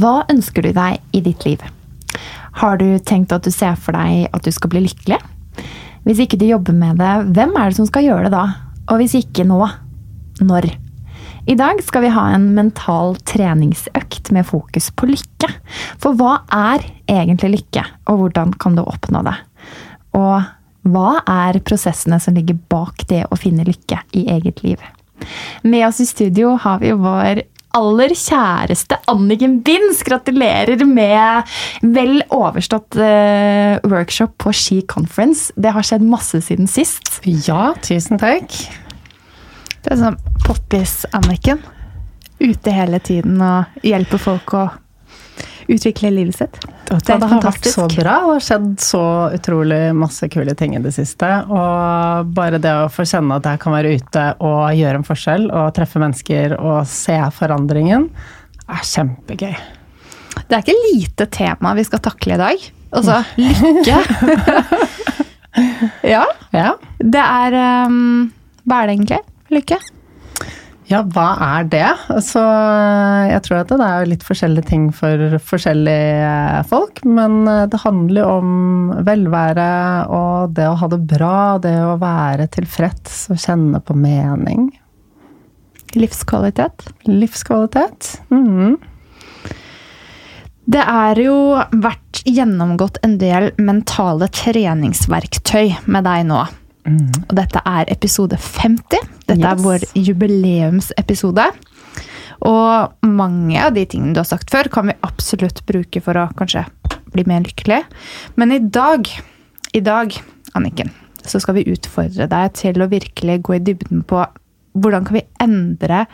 Hva ønsker du deg i ditt liv? Har du tenkt at du ser for deg at du skal bli lykkelig? Hvis ikke du jobber med det, hvem er det som skal gjøre det da? Og hvis ikke nå, når? I dag skal vi ha en mental treningsøkt med fokus på lykke. For hva er egentlig lykke, og hvordan kan du oppnå det? Og hva er prosessene som ligger bak det å finne lykke i eget liv? Med oss i studio har vi vår aller kjæreste Anniken Binds. Gratulerer med vel overstått uh, workshop på Ski Conference. Det har skjedd masse siden sist. Ja, tusen takk. Det er sånn poppis-Anniken. Ute hele tiden og hjelper folk å utvikle livet sitt. Det, det, har vært så bra. Det har skjedd så utrolig masse kule ting i det siste. Og bare det å få kjenne at jeg kan være ute og gjøre en forskjell og treffe mennesker og se forandringen, er kjempegøy. Det er ikke lite tema vi skal takle i dag. Altså lykke. ja. ja. Det er um, Hva er det egentlig? Lykke? Ja, hva er det? Så jeg tror at det er litt forskjellige ting for forskjellige folk. Men det handler jo om velvære og det å ha det bra, det å være tilfreds og kjenne på mening. Livskvalitet. Livskvalitet. Mm. Det er jo vært gjennomgått en del mentale treningsverktøy med deg nå. Mm. Og dette er episode 50. Dette yes. er vår jubileumsepisode. Og mange av de tingene du har sagt før, kan vi absolutt bruke for å kanskje bli mer lykkelig. Men i dag, i dag, Anniken, så skal vi utfordre deg til å virkelig gå i dybden på hvordan kan vi endre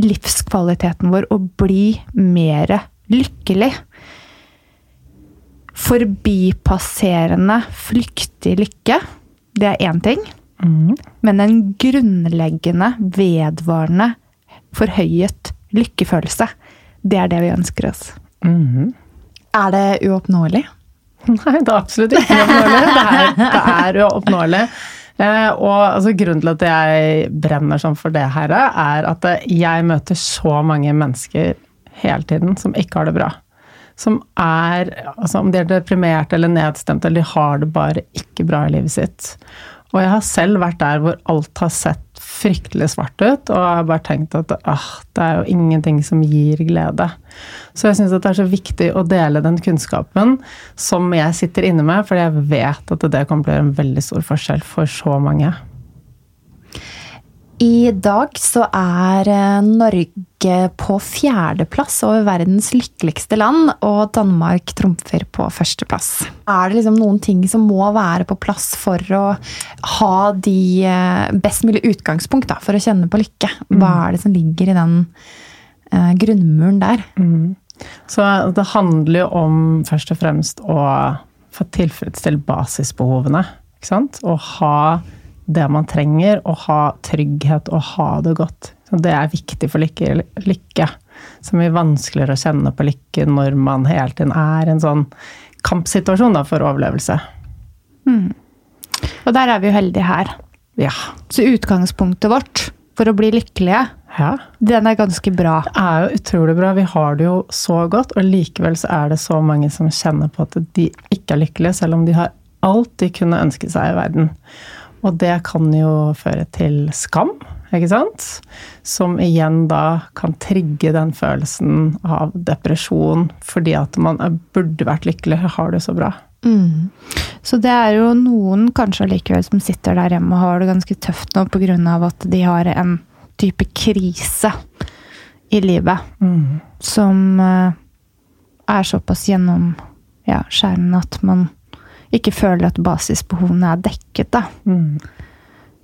livskvaliteten vår og bli mer lykkelig. Forbipasserende, flyktig lykke det er én ting. Mm. Men en grunnleggende, vedvarende, forhøyet lykkefølelse. Det er det vi ønsker oss. Mm. Er det uoppnåelig? Nei, det er absolutt ikke uoppnåelig. Det er, det er uoppnåelig. Eh, og altså, grunnen til at jeg brenner sånn for det her, er at jeg møter så mange mennesker hele tiden som ikke har det bra. Som er altså Om de er deprimerte eller nedstemte, eller de har det bare ikke bra i livet sitt. Og jeg har selv vært der hvor alt har sett fryktelig svart ut, og jeg har bare tenkt at ah, det er jo ingenting som gir glede. Så jeg syns det er så viktig å dele den kunnskapen som jeg sitter inne med, for jeg vet at det kommer til å gjøre en veldig stor forskjell for så mange. I dag så er eh, Norge på fjerdeplass over verdens lykkeligste land, og Danmark trumfer på førsteplass. Er det liksom noen ting som må være på plass for å ha de eh, best mulig utgangspunkt da, for å kjenne på lykke? Hva mm. er det som ligger i den eh, grunnmuren der? Mm. Så det handler jo om først og fremst å få tilfredsstilt basisbehovene. Ikke sant? Å ha det man trenger, å ha trygghet og ha det godt. Så det er viktig for lykke. lykke. Så mye vanskeligere å kjenne på lykke når man hele tiden er i en sånn kampsituasjon da, for overlevelse. Mm. Og der er vi jo heldige her. Ja. Så utgangspunktet vårt for å bli lykkelige, ja. den er ganske bra. Det er jo utrolig bra. Vi har det jo så godt, og likevel så er det så mange som kjenner på at de ikke er lykkelige, selv om de har alt de kunne ønske seg i verden. Og det kan jo føre til skam, ikke sant? Som igjen da kan trigge den følelsen av depresjon fordi at man burde vært lykkelig, har det så bra. Mm. Så det er jo noen kanskje allikevel som sitter der hjemme og har det ganske tøft nå pga. at de har en type krise i livet mm. som eh, er såpass gjennom ja, at man ikke føler at basisbehovene er dekket, da. Mm.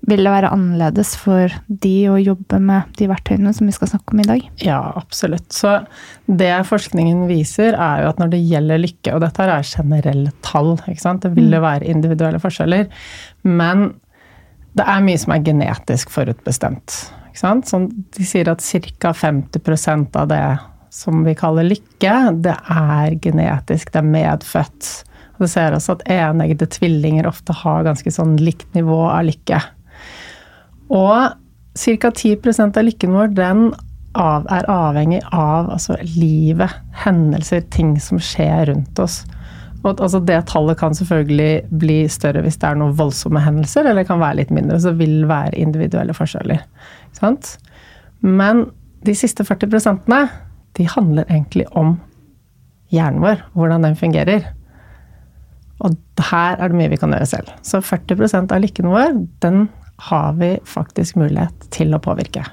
Vil det være annerledes for de å jobbe med de verktøyene som vi skal snakke om i dag? Ja, absolutt. Så det forskningen viser, er jo at når det gjelder lykke, og dette er generelle tall, det vil jo være individuelle forskjeller, men det er mye som er genetisk forutbestemt. Sånn, de sier at ca. 50% av det som vi kaller lykke, det er genetisk, det er medfødt. Det ser også at eneggede tvillinger ofte har ganske sånn likt nivå av lykke. Og ca. 10% av lykken vår den av, er avhengig av altså, livet, hendelser, ting som skjer rundt oss. Og, altså, det tallet kan selvfølgelig bli større hvis det er noen voldsomme hendelser, eller det kan være litt mindre. Så det vil være individuelle forskjeller. Men de siste 40% de handler egentlig om hjernen vår, hvordan den fungerer. Og her er det mye vi kan gjøre selv. Så 40% av lykken vår, den har vi faktisk mulighet til å påvirke.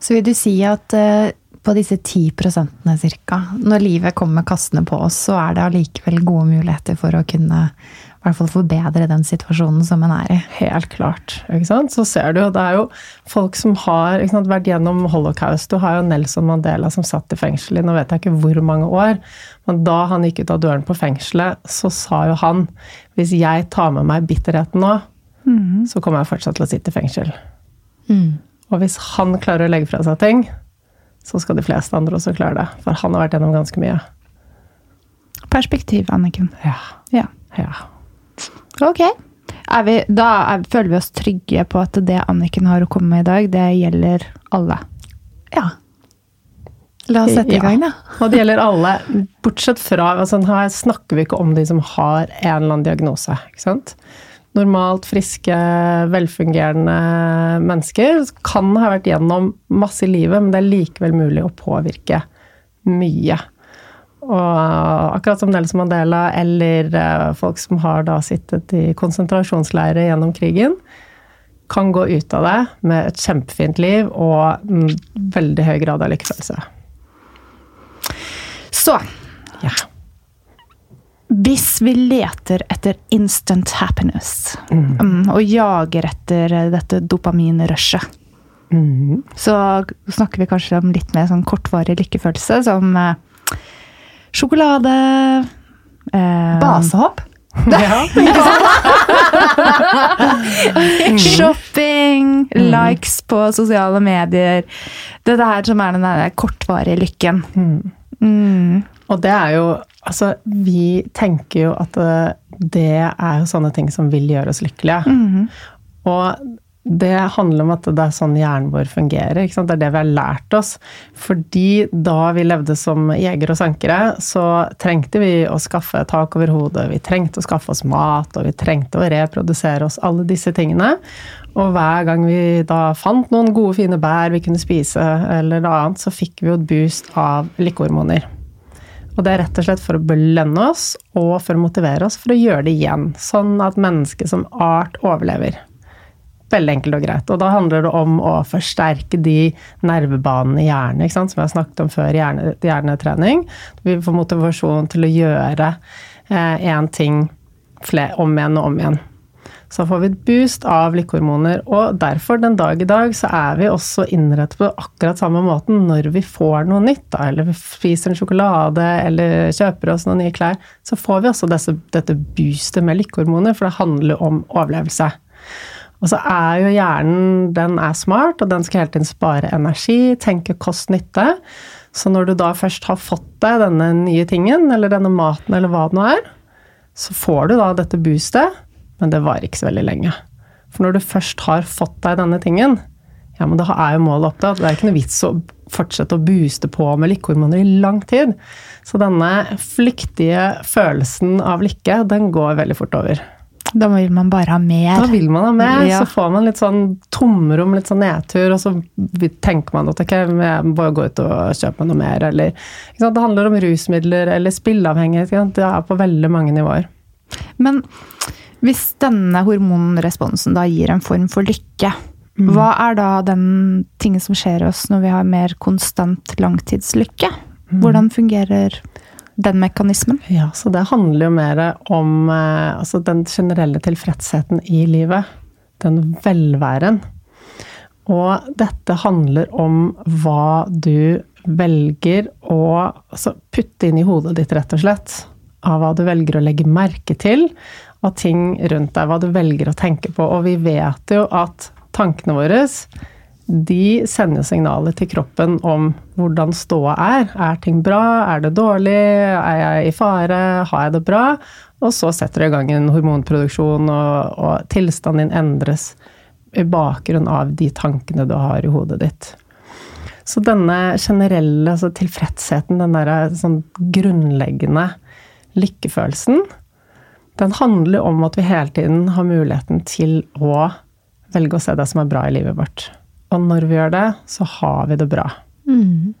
Så vil du si at uh, på disse 10% cirka, når livet kommer kastende på oss, så er det allikevel gode muligheter for å kunne hvert fall forbedre den situasjonen som en er i. Helt klart. ikke sant? Så ser du jo, det er jo folk som har sant, vært gjennom holocaust. Du har jo Nelson Mandela som satt i fengsel i nå vet jeg ikke hvor mange år. Men da han gikk ut av døren på fengselet, så sa jo han hvis jeg tar med meg bitterheten nå, mm. så kommer jeg fortsatt til å sitte i fengsel. Mm. Og hvis han klarer å legge fra seg ting, så skal de fleste andre også klare det. For han har vært gjennom ganske mye. Perspektiv, Anniken. Ja. ja. ja. Ok. Vi, da er, føler vi oss trygge på at det Anniken har å komme med i dag, det gjelder alle. Ja. La oss sette i gang, da. Ja. Og det gjelder alle, bortsett fra altså Her snakker vi ikke om de som har en eller annen diagnose. ikke sant? Normalt friske, velfungerende mennesker kan ha vært gjennom masse i livet, men det er likevel mulig å påvirke mye. Og akkurat som Nelson Mandela eller eh, folk som har da sittet i konsentrasjonsleirer gjennom krigen, kan gå ut av det med et kjempefint liv og en veldig høy grad av lykkefølelse. Så ja. Hvis vi leter etter instant happiness mm. Um, og jager etter dette dopaminrushet, mm. så snakker vi kanskje om litt mer sånn kortvarig lykkefølelse, som eh, Sjokolade. Eh, Basehopp? Ja. Shopping, mm. likes på sosiale medier. Det der som er den der kortvarige lykken. Mm. Mm. Og det er jo Altså, vi tenker jo at det er jo sånne ting som vil gjøre oss lykkelige. Mm. Og det handler om at det er sånn hjernen vår fungerer. Det er det vi har lært oss. Fordi da vi levde som jegere og sankere, så trengte vi å skaffe tak over hodet. Vi trengte å skaffe oss mat, og vi trengte å reprodusere oss. Alle disse tingene. Og hver gang vi da fant noen gode, fine bær vi kunne spise, eller noe annet, så fikk vi jo et boost av lykkehormoner. Og det er rett og slett for å belønne oss og for å motivere oss for å gjøre det igjen. Sånn at mennesket som art overlever. Veldig enkelt og greit. Og da handler det om å forsterke de nervebanene i hjernen, som jeg har snakket om før hjerne, hjernetrening. Vi får motivasjon til å gjøre én eh, ting flere, om igjen og om igjen. Så får vi et boost av lykkehormoner. Og derfor, den dag i dag, så er vi også innrettet på akkurat samme måten når vi får noe nytt. Da, eller vi spiser en sjokolade eller kjøper oss noen nye klær. Så får vi også disse, dette boostet med lykkehormoner, for det handler om overlevelse. Og så er jo hjernen den er smart, og den skal hele tiden spare energi, tenke kost-nytte. Så når du da først har fått deg denne nye tingen, eller denne maten, eller hva det nå er, så får du da dette boostet, men det varer ikke så veldig lenge. For når du først har fått deg denne tingen, ja, men da er jo målet opptatt. Det er ikke noe vits å fortsette å booste på med lykkehormoner i lang tid. Så denne flyktige følelsen av lykke, den går veldig fort over. Da vil man bare ha mer. Da vil man ha mer. Ja. Så får man litt sånn tomrom, litt sånn nedtur, og så tenker man at ok, jeg må gå ut og kjøpe noe mer, eller Det handler om rusmidler eller spilleavhengighet. Det er på veldig mange nivåer. Men hvis denne hormonresponsen da gir en form for lykke, mm. hva er da den tingen som skjer i oss når vi har mer konstant langtidslykke? Mm. Hvordan fungerer den mekanismen? Ja, så det handler jo mer om eh, altså den generelle tilfredsheten i livet. den velværen. Og dette handler om hva du velger å altså, putte inn i hodet ditt, rett og slett. Av hva du velger å legge merke til av ting rundt deg, hva du velger å tenke på. Og vi vet jo at tankene våre de sender signaler til kroppen om hvordan ståa er. Er ting bra? Er det dårlig? Er jeg i fare? Har jeg det bra? Og så setter det i gang en hormonproduksjon, og, og tilstanden din endres i bakgrunn av de tankene du har i hodet ditt. Så denne generelle altså tilfredsheten, den der sånn grunnleggende lykkefølelsen, den handler om at vi hele tiden har muligheten til å velge å se det som er bra i livet vårt. Og når vi gjør det, så har vi det bra. Mm.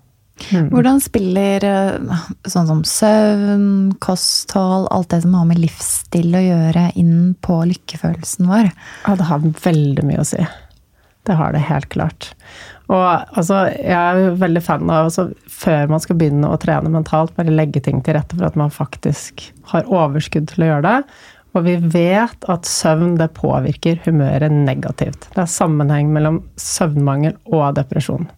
Mm. Hvordan spiller eh, sånn som søvn, kosthold, alt det som har med livsstil å gjøre, inn på lykkefølelsen vår? Ja, det har veldig mye å si. Det har det helt klart. Og altså, jeg er veldig fan av altså, før man skal begynne å trene mentalt, bare legge ting til rette for at man faktisk har overskudd til å gjøre det. Og vi vet at søvn det påvirker humøret negativt. Det er sammenheng mellom søvnmangel og depresjon.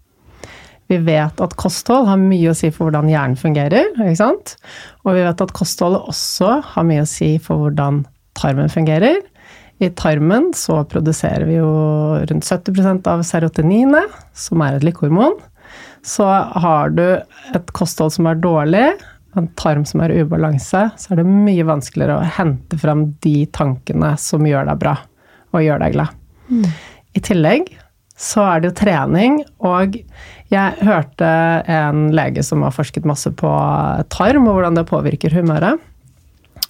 Vi vet at kosthold har mye å si for hvordan hjernen fungerer. ikke sant? Og vi vet at kostholdet også har mye å si for hvordan tarmen fungerer. I tarmen så produserer vi jo rundt 70% av serotoninet, som er et lykkehormon. Så har du et kosthold som er dårlig, en tarm som er i ubalanse, så er det mye vanskeligere å hente fram de tankene som gjør deg bra, og gjør deg glad. Mm. I tillegg så er det jo trening, og jeg hørte en lege som har forsket masse på tarm, og hvordan det påvirker humøret.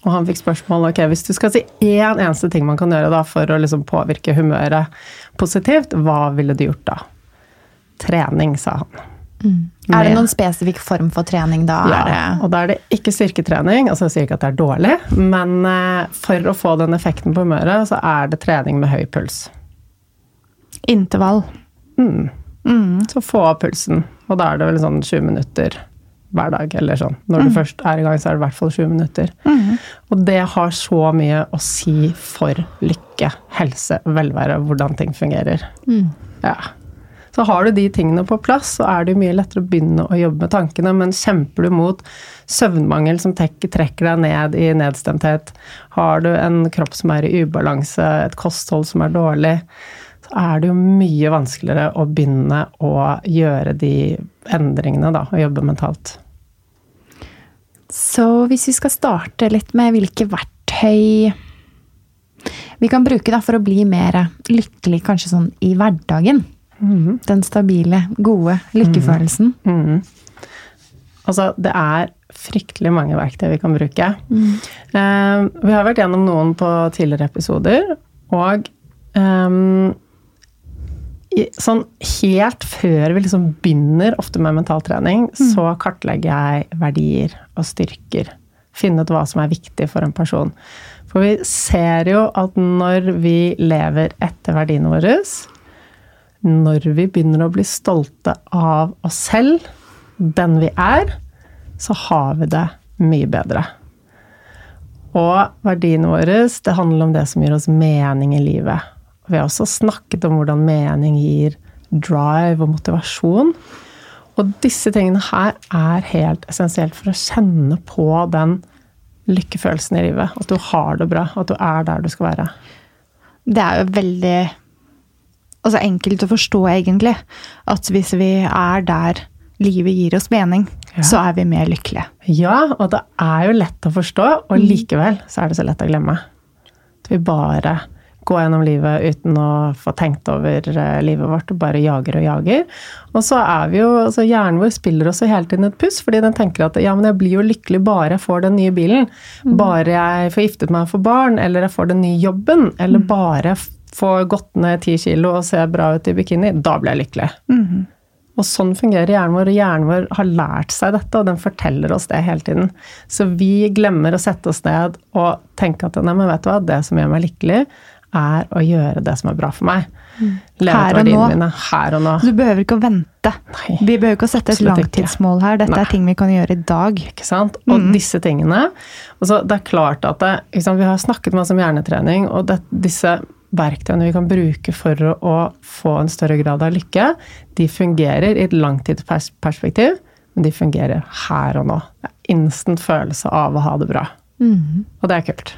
Og han fikk spørsmål ok, hvis du skal si én eneste ting man kan gjøre da for å liksom påvirke humøret positivt, hva ville du gjort da? Trening, sa han. Mm. Er det noen spesifikk form for trening da? Ja, og da er det ikke styrketrening. altså Jeg sier ikke at det er dårlig, men eh, for å få den effekten på humøret, så er det trening med høy puls. Intervall. Mm. Mm. Så få av pulsen. Og da er det vel sånn 20 minutter hver dag, eller sånn. Når mm. du først er i gang, så er det i hvert fall 20 minutter. Mm. Og det har så mye å si for lykke, helse, velvære, hvordan ting fungerer. Mm. Ja. Så har du de tingene på plass, så er det mye lettere å begynne å jobbe med tankene. Men kjemper du mot søvnmangel som trekker deg ned i nedstemthet, har du en kropp som er i ubalanse, et kosthold som er dårlig, så er det jo mye vanskeligere å begynne å gjøre de endringene, da, og jobbe mentalt. Så hvis vi skal starte litt med hvilke verktøy vi kan bruke da, for å bli mer lykkelig kanskje sånn i hverdagen. Mm. Den stabile, gode lykkefølelsen. Mm. Mm. Altså, det er fryktelig mange verktøy vi kan bruke. Uh, vi har vært gjennom noen på tidligere episoder, og um, sånn helt før vi liksom begynner ofte med mentaltrening, mm. så kartlegger jeg verdier og styrker. Finne ut hva som er viktig for en person. For vi ser jo at når vi lever etter verdiene våre, når vi begynner å bli stolte av oss selv, den vi er, så har vi det mye bedre. Og verdiene våre, det handler om det som gir oss mening i livet. Vi har også snakket om hvordan mening gir drive og motivasjon. Og disse tingene her er helt essensielt for å kjenne på den lykkefølelsen i livet. At du har det bra, at du er der du skal være. Det er jo veldig altså enkelt å forstå, egentlig. At hvis vi er der livet gir oss mening, ja. så er vi mer lykkelige. Ja, og det er jo lett å forstå, og mm. likevel så er det så lett å glemme. At vi bare går gjennom livet uten å få tenkt over eh, livet vårt og bare jager og jager. Og så er vi jo, altså Hjernen vår spiller også hele tiden et puss, fordi den tenker at ja, men jeg blir jo lykkelig bare jeg får den nye bilen. Mm. Bare jeg får giftet meg og får barn, eller jeg får den nye jobben, eller mm. bare jeg får gått ned ti kilo og ser bra ut i bikini. Da blir jeg lykkelig. Mm. Og sånn fungerer hjernen vår, og hjernen vår har lært seg dette, og den forteller oss det hele tiden. Så vi glemmer å sette oss ned og tenke at nei, men vet du hva, det som gjør meg lykkelig, er å gjøre det som er bra for meg. Mm. Her og, mine, her og nå. Du behøver ikke å vente. Nei, vi behøver ikke å sette et langtidsmål her. Dette Nei. er ting vi kan gjøre i dag. Ikke sant? Og mm. disse tingene og så Det er klart at det, liksom, Vi har snakket masse om hjernetrening, og det, disse verktøyene vi kan bruke for å, få en større grad av lykke, de fungerer i et langtidsperspektiv, men de fungerer her og nå. Det er instant følelse av å ha det bra. Mm. Og det er kult.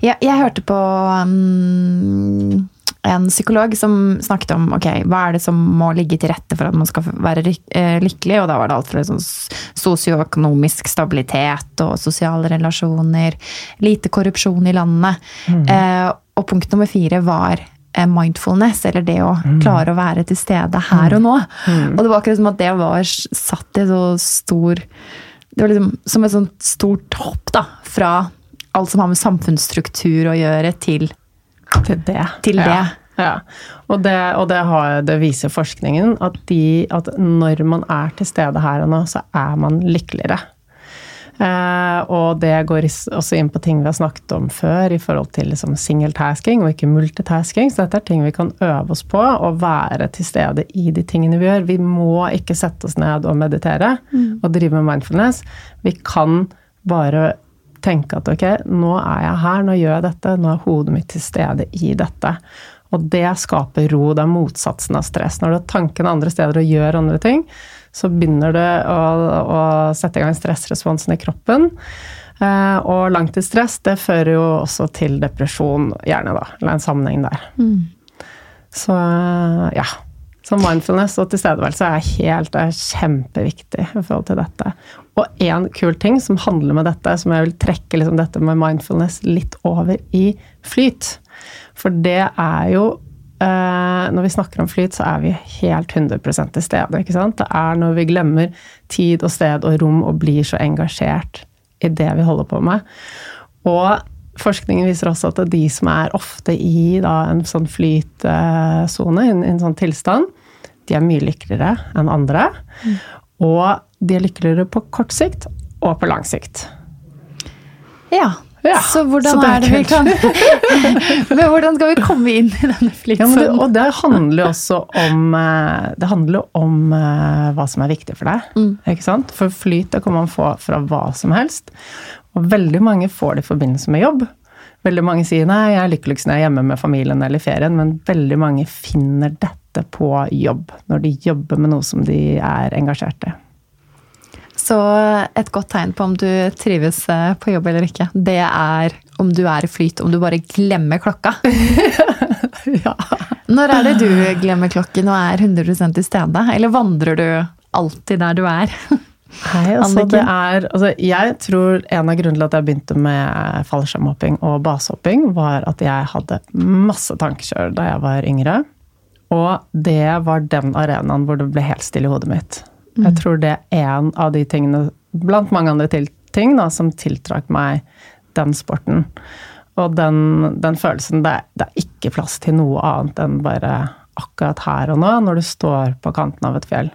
Ja, jeg hørte på um, en psykolog som snakket om ok, hva er det som må ligge til rette for at man skal være eh, lykkelig. Og da var det alt fra sånn sosioøkonomisk stabilitet og sosiale relasjoner, lite korrupsjon i landet. Mm. Eh, og punkt nummer fire var eh, mindfulness, eller det å mm. klare å være til stede her og nå. Mm. Og det var akkurat som at det var satt i så stor Det var liksom som et sånt stort hopp da, fra alt som har med samfunnsstruktur å gjøre, til, til det. Til det. Ja. ja. Og, det, og det, har, det, viser forskningen, at, de, at, når man er til stede her og nå, så er man lykkeligere. Eh, og det går også inn på ting vi har snakket om før i forhold til liksom singeltasking og ikke multitasking. Så dette er ting vi kan øve oss på, å være til stede i de tingene vi gjør. Vi må ikke sette oss ned og meditere mm. og drive med mindfulness. Vi kan bare tenke at ok, nå er jeg her, nå gjør jeg dette, nå er hodet mitt til stede i dette. Og det skaper ro. Det er motsatsen av stress. Når du har tankene andre steder og gjør andre ting, så begynner det å, å sette i gang stressresponsen i kroppen. Eh, og langtidsstress det fører jo også til depresjon, gjerne, da. Eller en sammenheng der. Mm. Så ja. Så mindfulness og tilstedeværelse er helt er kjempeviktig i forhold til dette. Og én kul ting som handler med dette, som jeg vil trekke liksom dette med mindfulness litt over i flyt. For det er jo eh, Når vi snakker om flyt, så er vi helt 100 til stede. ikke sant? Det er når vi glemmer tid og sted og rom og blir så engasjert i det vi holder på med. Og forskningen viser også at de som er ofte i da, en sånn flytsone, i en sånn tilstand, de er mye lykkeligere enn andre. Mm. Og de er lykkeligere på kort sikt og på lang sikt. Ja. Ja så hvordan så er, det vi kan Men hvordan skal vi komme inn i denne flytsonen? Ja, og det handler jo også om eh, Det handler om eh, hva som er viktig for deg. Mm. ikke sant? For flyt det kan man få fra hva som helst. Og veldig mange får det i forbindelse med jobb. Veldig mange sier nei, jeg er lykkeligst når jeg er hjemme med familien eller i ferien, men veldig mange finner dette på jobb. Når de jobber med noe som de er engasjert i. Så et godt tegn på om du trives eh, på jobb eller ikke, det er om du er i flyt, om du bare glemmer klokka. ja. Når er det du glemmer klokken og er 100% til stede? Eller vandrer du alltid der du er? Nei, altså det er altså Jeg tror en av grunnene til at jeg begynte med fallskjermhopping og basehopping, var at jeg hadde masse tankekjør da jeg var yngre. Og det var den arenaen hvor det ble helt stille i hodet mitt. Mm. Jeg tror det er en av de tingene, blant mange andre ting, da, som tiltrakk meg den sporten. Og den, den følelsen det, det, er ikke plass til noe annet enn bare akkurat her og nå, når du står på kanten av et fjell.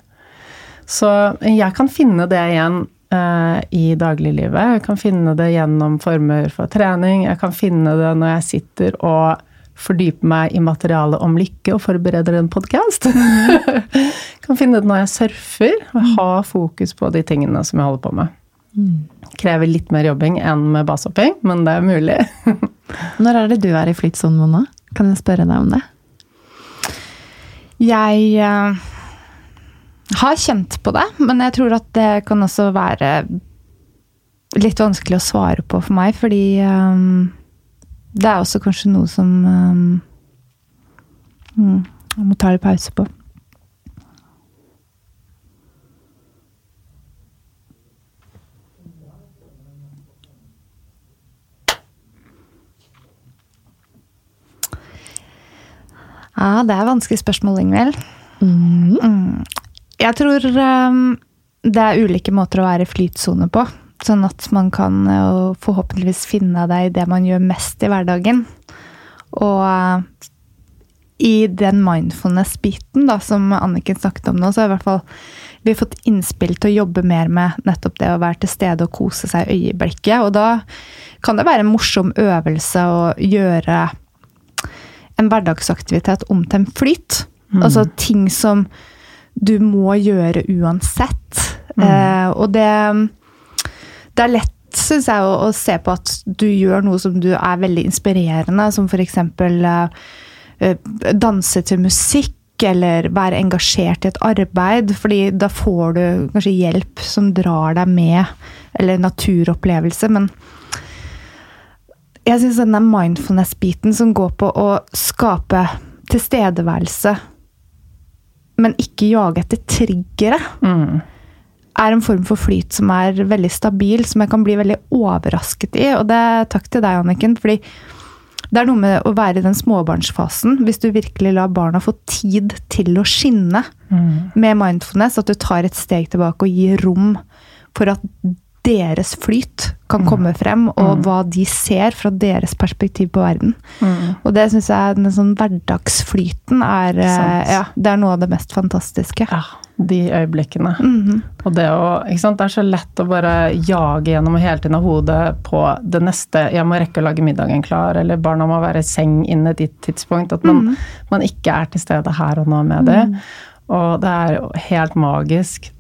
Så jeg kan finne det igjen eh, i dagliglivet. Jeg kan finne det gjennom former for trening. Jeg kan finne det når jeg sitter og fordype meg i materialet om lykke og forbereder en podkast. kan finne det når jeg surfer og ha fokus på de tingene som jeg holder på med. Krever litt mer jobbing enn med basehopping, men det er mulig. når er det du er i flytsonen, Mona? Kan jeg spørre deg om det? Jeg uh, har kjent på det, men jeg tror at det kan også være litt vanskelig å svare på for meg, fordi um, det er også kanskje noe som um, Jeg må ta litt pause på. Ja, det er vanskelig spørsmål, Ingvild. Mm. Mm. Jeg tror um, det er ulike måter å være i flytsone på. Sånn at man kan uh, forhåpentligvis finne deg i det man gjør mest i hverdagen. Og uh, i den mindfulness-biten da, som Anniken snakket om nå, så har i hvert fall vi har fått innspill til å jobbe mer med nettopp det å være til stede og kose seg i øyeblikket. Og da kan det være en morsom øvelse å gjøre en hverdagsaktivitet om til en flyt. Mm. Altså ting som du må gjøre uansett. Mm. Eh, og det det er lett synes jeg, å, å, se på at du gjør noe som du er veldig inspirerende, som f.eks. Uh, eh, danse til musikk eller være engasjert i et arbeid, fordi da får du kanskje hjelp som drar deg med, eller naturopplevelse. Men jeg syns denne mindfulness-biten som går på å skape tilstedeværelse, men ikke jage etter triggere, Mm. Er en form for flyt som er veldig stabil, som jeg kan bli veldig overrasket i. Og det takk til deg, Anniken, fordi det er noe med å være i den småbarnsfasen. Hvis du virkelig lar barna få tid til å skinne Mm. med mindfulness, at du tar et steg tilbake og gir rom for at deres flyt kan komme frem, og hva de ser fra deres perspektiv på verden. Mm. Og det syns jeg den sånn hverdagsflyten er eh, Ja, det er noe av det mest fantastiske. Ja, de øyeblikkene. Mhm. Og det, å, ikke sant? det er så lett å bare jage gjennom og hele tiden ha hodet på det neste. Jeg må rekke å lage middagen klar, eller barna må være i seng innen et tidspunkt. At man, man ikke er til stede her og nå med det. Og det er helt magisk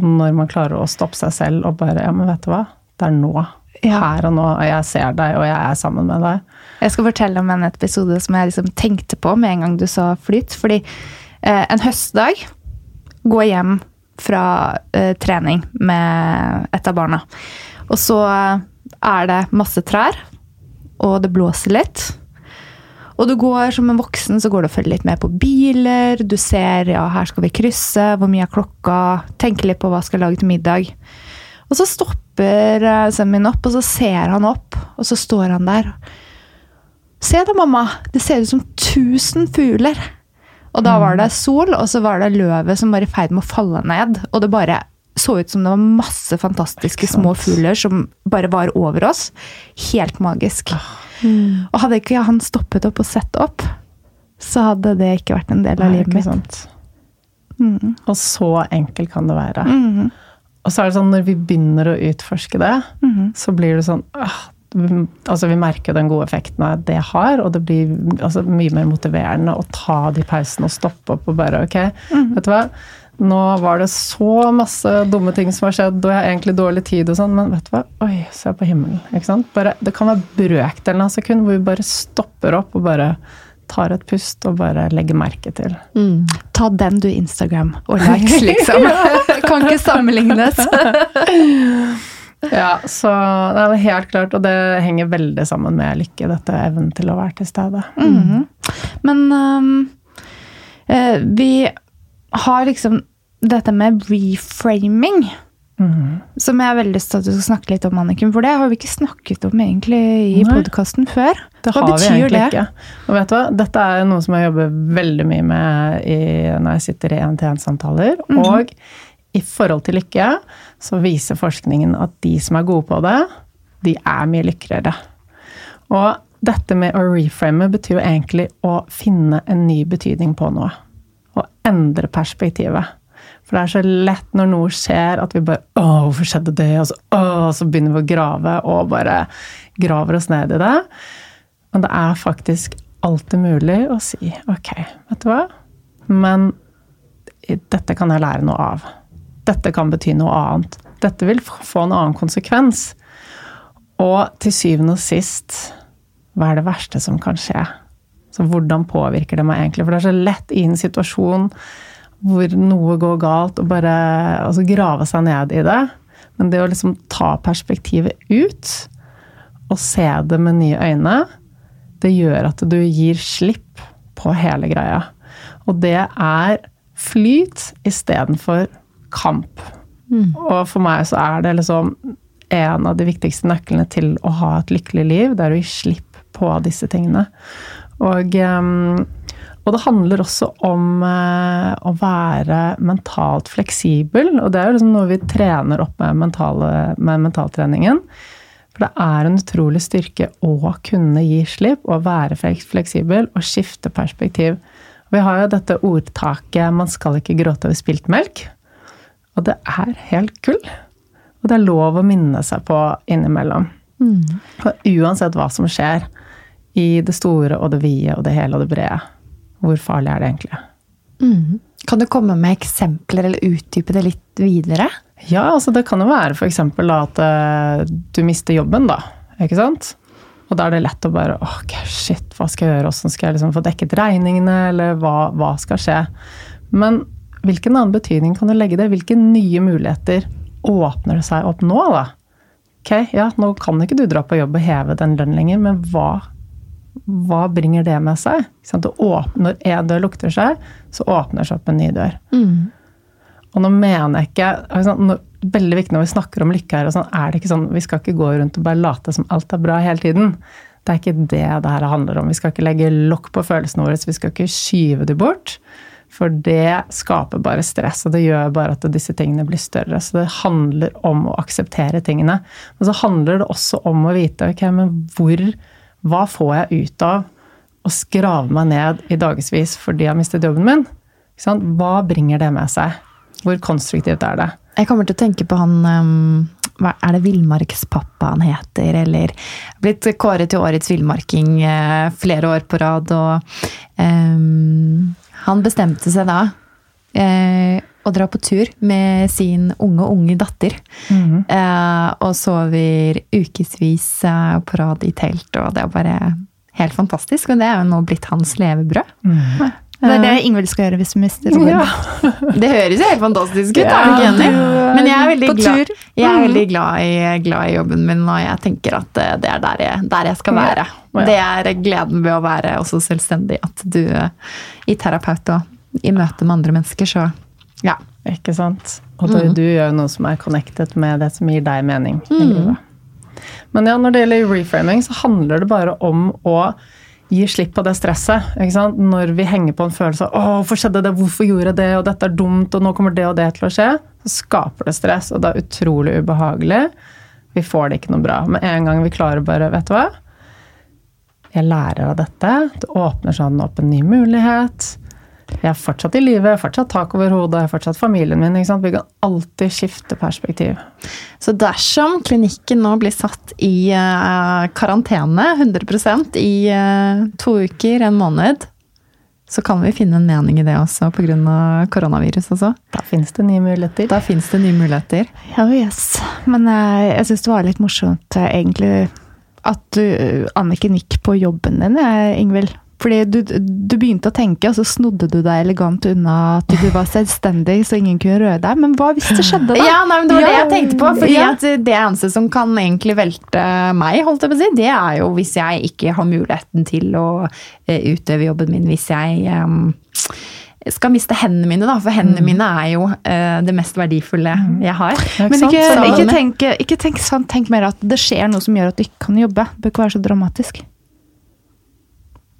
når man klarer å stoppe seg selv og bare Ja, men vet du hva? Det er nå. Ja. Her og nå. Og jeg ser deg, og jeg er sammen med deg. Jeg skal fortelle om en episode som jeg liksom tenkte på med en gang du sa flyt. Fordi eh, en høstdag gå hjem fra eh, trening med et av barna. Og så er det masse trær, og det blåser litt. Og du går som en voksen så går du og følger litt med på biler. Du ser ja, her skal vi krysse, hvor mye er klokka? Tenker litt på hva skal lage til middag. Og så stopper eh, sønnen min opp, og så ser han opp, og så står han der. Se da, mamma! Det ser ut som tusen fugler. Og da var det sol, og så var det løvet som var i ferd med å falle ned. Og det bare så ut som det var masse fantastiske små fugler som bare var over oss. Helt magisk. Og hadde ikke han stoppet opp og sett opp, så hadde det ikke vært en del av livet mitt. Mm. Og så enkelt kan det være. Mm. Og så er det sånn, når vi begynner å utforske det, Mhm. så blir det sånn vi- Altså, vi merker den gode effekten det har, og det blir altså, mye mer motiverende å ta de pausene og stoppe opp og bare Ok, mm. vet du hva. Nå var det så masse dumme ting som har skjedd, og jeg har egentlig dårlig tid og sånn, men vet du hva? Oi, se på himmelen. Ikke sant? Bare, det kan være brøkdelen av et sekund hvor vi bare stopper opp og bare tar et pust og bare legger merke til. Mm. Ta den, du, Instagram og likes, liksom. kan ikke sammenlignes. Ja, så det er helt klart, og det henger veldig sammen med lykke, dette evnen til å være til stede. Mhm. Men øhm, eh, vi har liksom dette med reframing, Mhm. som jeg har veldig lyst til at du skal snakke litt om, Anniken. For det har vi ikke snakket om egentlig i podkasten før. Det Hva betyr det? ikke. Og vet du hva? Dette er noe som jeg jobber veldig mye med i, når jeg sitter i én-til-én-samtaler. Mhm. Og i forhold til lykke så viser forskningen at de som er gode på det, de er mye lykkeligere. Og dette med å reframe betyr jo egentlig å finne en ny betydning på noe. Og endre perspektivet. For det er så lett når noe skjer at vi bare Å, hvorfor skjedde det? Og så, å, så begynner vi å grave og bare graver oss ned i det. Men det er faktisk alltid mulig å si ok, vet du hva? Men dette kan jeg lære noe av. Dette kan bety noe annet. Dette vil få en annen konsekvens. Og til syvende og sist, hva er det verste som kan skje? Så hvordan påvirker det meg egentlig? For det er så lett i en situasjon hvor noe går galt, og bare altså grave seg ned i det. Men det å liksom ta perspektivet ut, og se det med nye øyne, det gjør at du gir slipp på hele greia. Og det er flyt istedenfor kamp. Og for meg så er det liksom en av de viktigste nøklene til å ha et lykkelig liv, det er å gi slipp på disse tingene. Og, ehm, og det handler også om eh, å være mentalt fleksibel, og det er jo liksom noe vi trener opp med, mentale, med mentaltreningen. For det er en utrolig styrke å kunne gi slipp og være fleksibel og skifte perspektiv. Vi har jo dette ordtaket 'man skal ikke gråte over spilt melk'. Og det er helt gull. Og det er lov å minne seg på innimellom. Og uansett hva som skjer, i det store og det vide og det hele og det brede, hvor farlig er det egentlig? Mm. Kan du komme med eksempler eller utdype det litt videre? Ja, altså det kan jo være f.eks. at eh, du mister jobben, da. Ikke sant? Og da er det lett å bare åh, ok, shit, hva skal jeg gjøre? Hvordan skal jeg liksom få dekket regningene? Eller hva, hva skal skje? Men hvilken annen betydning kan du legge det? Hvilke nye muligheter åpner det seg opp nå, da? Ok, ja, nå kan ikke du dra på jobb og heve den lønnen lenger, men hva, hva bringer det med seg? Når en dør lukter seg, så åpner det seg opp en ny dør. Og nå mener jeg ikke sånn, Veldig viktig når vi snakker om lykke her, sånn, er det ikke sånn, vi skal ikke gå rundt og bare late som alt er bra hele tiden. Det er ikke det det her handler om. Vi skal ikke legge lokk på følelsene våre. Vi skal ikke skyve dem bort. For det skaper bare stress, og det gjør bare at disse tingene blir større. Så det handler om å akseptere tingene. Men så handler det også om å vite ok, men hvor, hva får jeg ut av å skrave meg ned i dagevis fordi jeg har mistet jobben min? Hva bringer det med seg? Hvor konstruktivt er det? Jeg kommer til å tenke på han um, hva- Er det Villmarkspappa han heter, eller Blitt kåret til årets villmarking eh, flere år på rad, og um, Han bestemte seg da eh, å dra på tur med sin unge, unge datter. Eh, og sover ukevis eh, på rad i telt, og det er bare helt fantastisk. Og det er jo nå blitt hans levebrød. Det er det Ingvild skal gjøre hvis hun mister jobben. Ja. Det høres jo helt fantastisk ut, Ja, er du ikke enig? Men jeg er veldig glad, jeg er veldig glad, i, glad i jobben min, og jeg tenker at eh, det er der jeg, der jeg skal være. Ja. Det er gleden ved å være også selvstendig, at du i terapeut og i møte med andre mennesker, så ja. Ikke sant? Og du, du gjør noe som er connected med det som gir deg mening i livet. Men ja, når det gjelder reframing, så handler det bare om å gi slipp på det stresset. Ikke sant? Når vi henger på en følelse av 'Å, hvorfor skjedde det? Hvorfor gjorde jeg det?' og 'dette er dumt', og 'nå kommer det og det til å skje', så skaper det stress, og det er utrolig ubehagelig. Vi får det ikke noe bra. Med en gang vi klarer bare Vet du hva? Jeg lærer av dette. Det åpner sånn opp en ny mulighet. Jeg er fortsatt i live, fortsatt tak over hodet, jeg er fortsatt familien min. ikke sant? Vi kan alltid skifte perspektiv. Så dersom klinikken nå blir satt i uh, karantene 100% i uh, to uker, en måned, så kan vi finne en mening i det også pga. koronavirus også. Da finnes det nye muligheter. Da fins det nye muligheter. Ja, yes. Men uh, jeg syns det var litt morsomt egentlig at du, eh, Anniken gikk på jobben din, eh, Ingvild. Fordi du, du begynte å tenke, og så snodde du deg elegant unna at du var selvstendig, så ingen kunne røre deg. Men hva hvis det skjedde, da? Ja, nei, men Det var det jeg tenkte på. fordi ja. at Det eneste som kan egentlig velte meg, holdt jeg på å si, det er jo hvis jeg ikke har muligheten til å eh, utøve jobben min. Hvis jeg eh, skal miste hendene mine, da. For hendene mine er jo uh, det mest verdifulle jeg har. Ikke Men ikke, ikke, tenk, ikke tenk sånn, tenk mer at det skjer noe som gjør at du ikke kan jobbe. Det bør ikke være så dramatisk.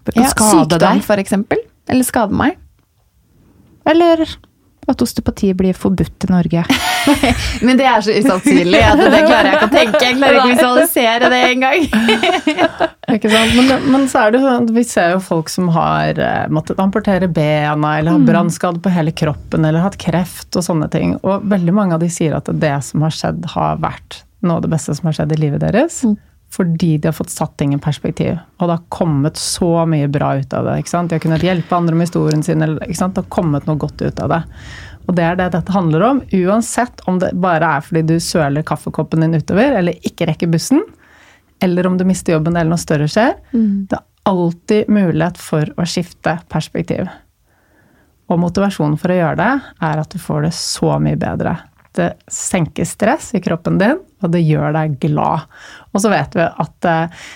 Bør ikke Ja, skade sykdom, deg. for eksempel. Eller skade meg. Eller at osteopati blir forbudt i Norge. Men det er så usannsynlig at det klarer jeg ikke å tenke. Jeg klarer ikke å visualisere det engang. Ikke sant? Men, men så er det jo sånn vi ser jo folk som har eh, måttet amportere bena, eller har brannskade på hele kroppen, eller hatt kreft og sånne ting. Og veldig mange av de sier at det som har skjedd, har vært noe av det beste som har skjedd i livet deres. Fordi de har fått satt ting i perspektiv. Og det har kommet så mye bra ut av det. ikke sant? De har kunnet hjelpe andre med historien sin. Eller? Det har kommet noe godt ut av det. Og det er det dette handler om. Uansett om det bare er fordi du søler kaffekoppen din utover, eller ikke rekker bussen, eller om du mister jobben eller noe større skjer. Det er alltid mulighet for å skifte perspektiv. Og motivasjonen for å gjøre det er at du får det så mye bedre. Det senker stress i kroppen din, og det gjør deg glad. Og så vet vi at eh,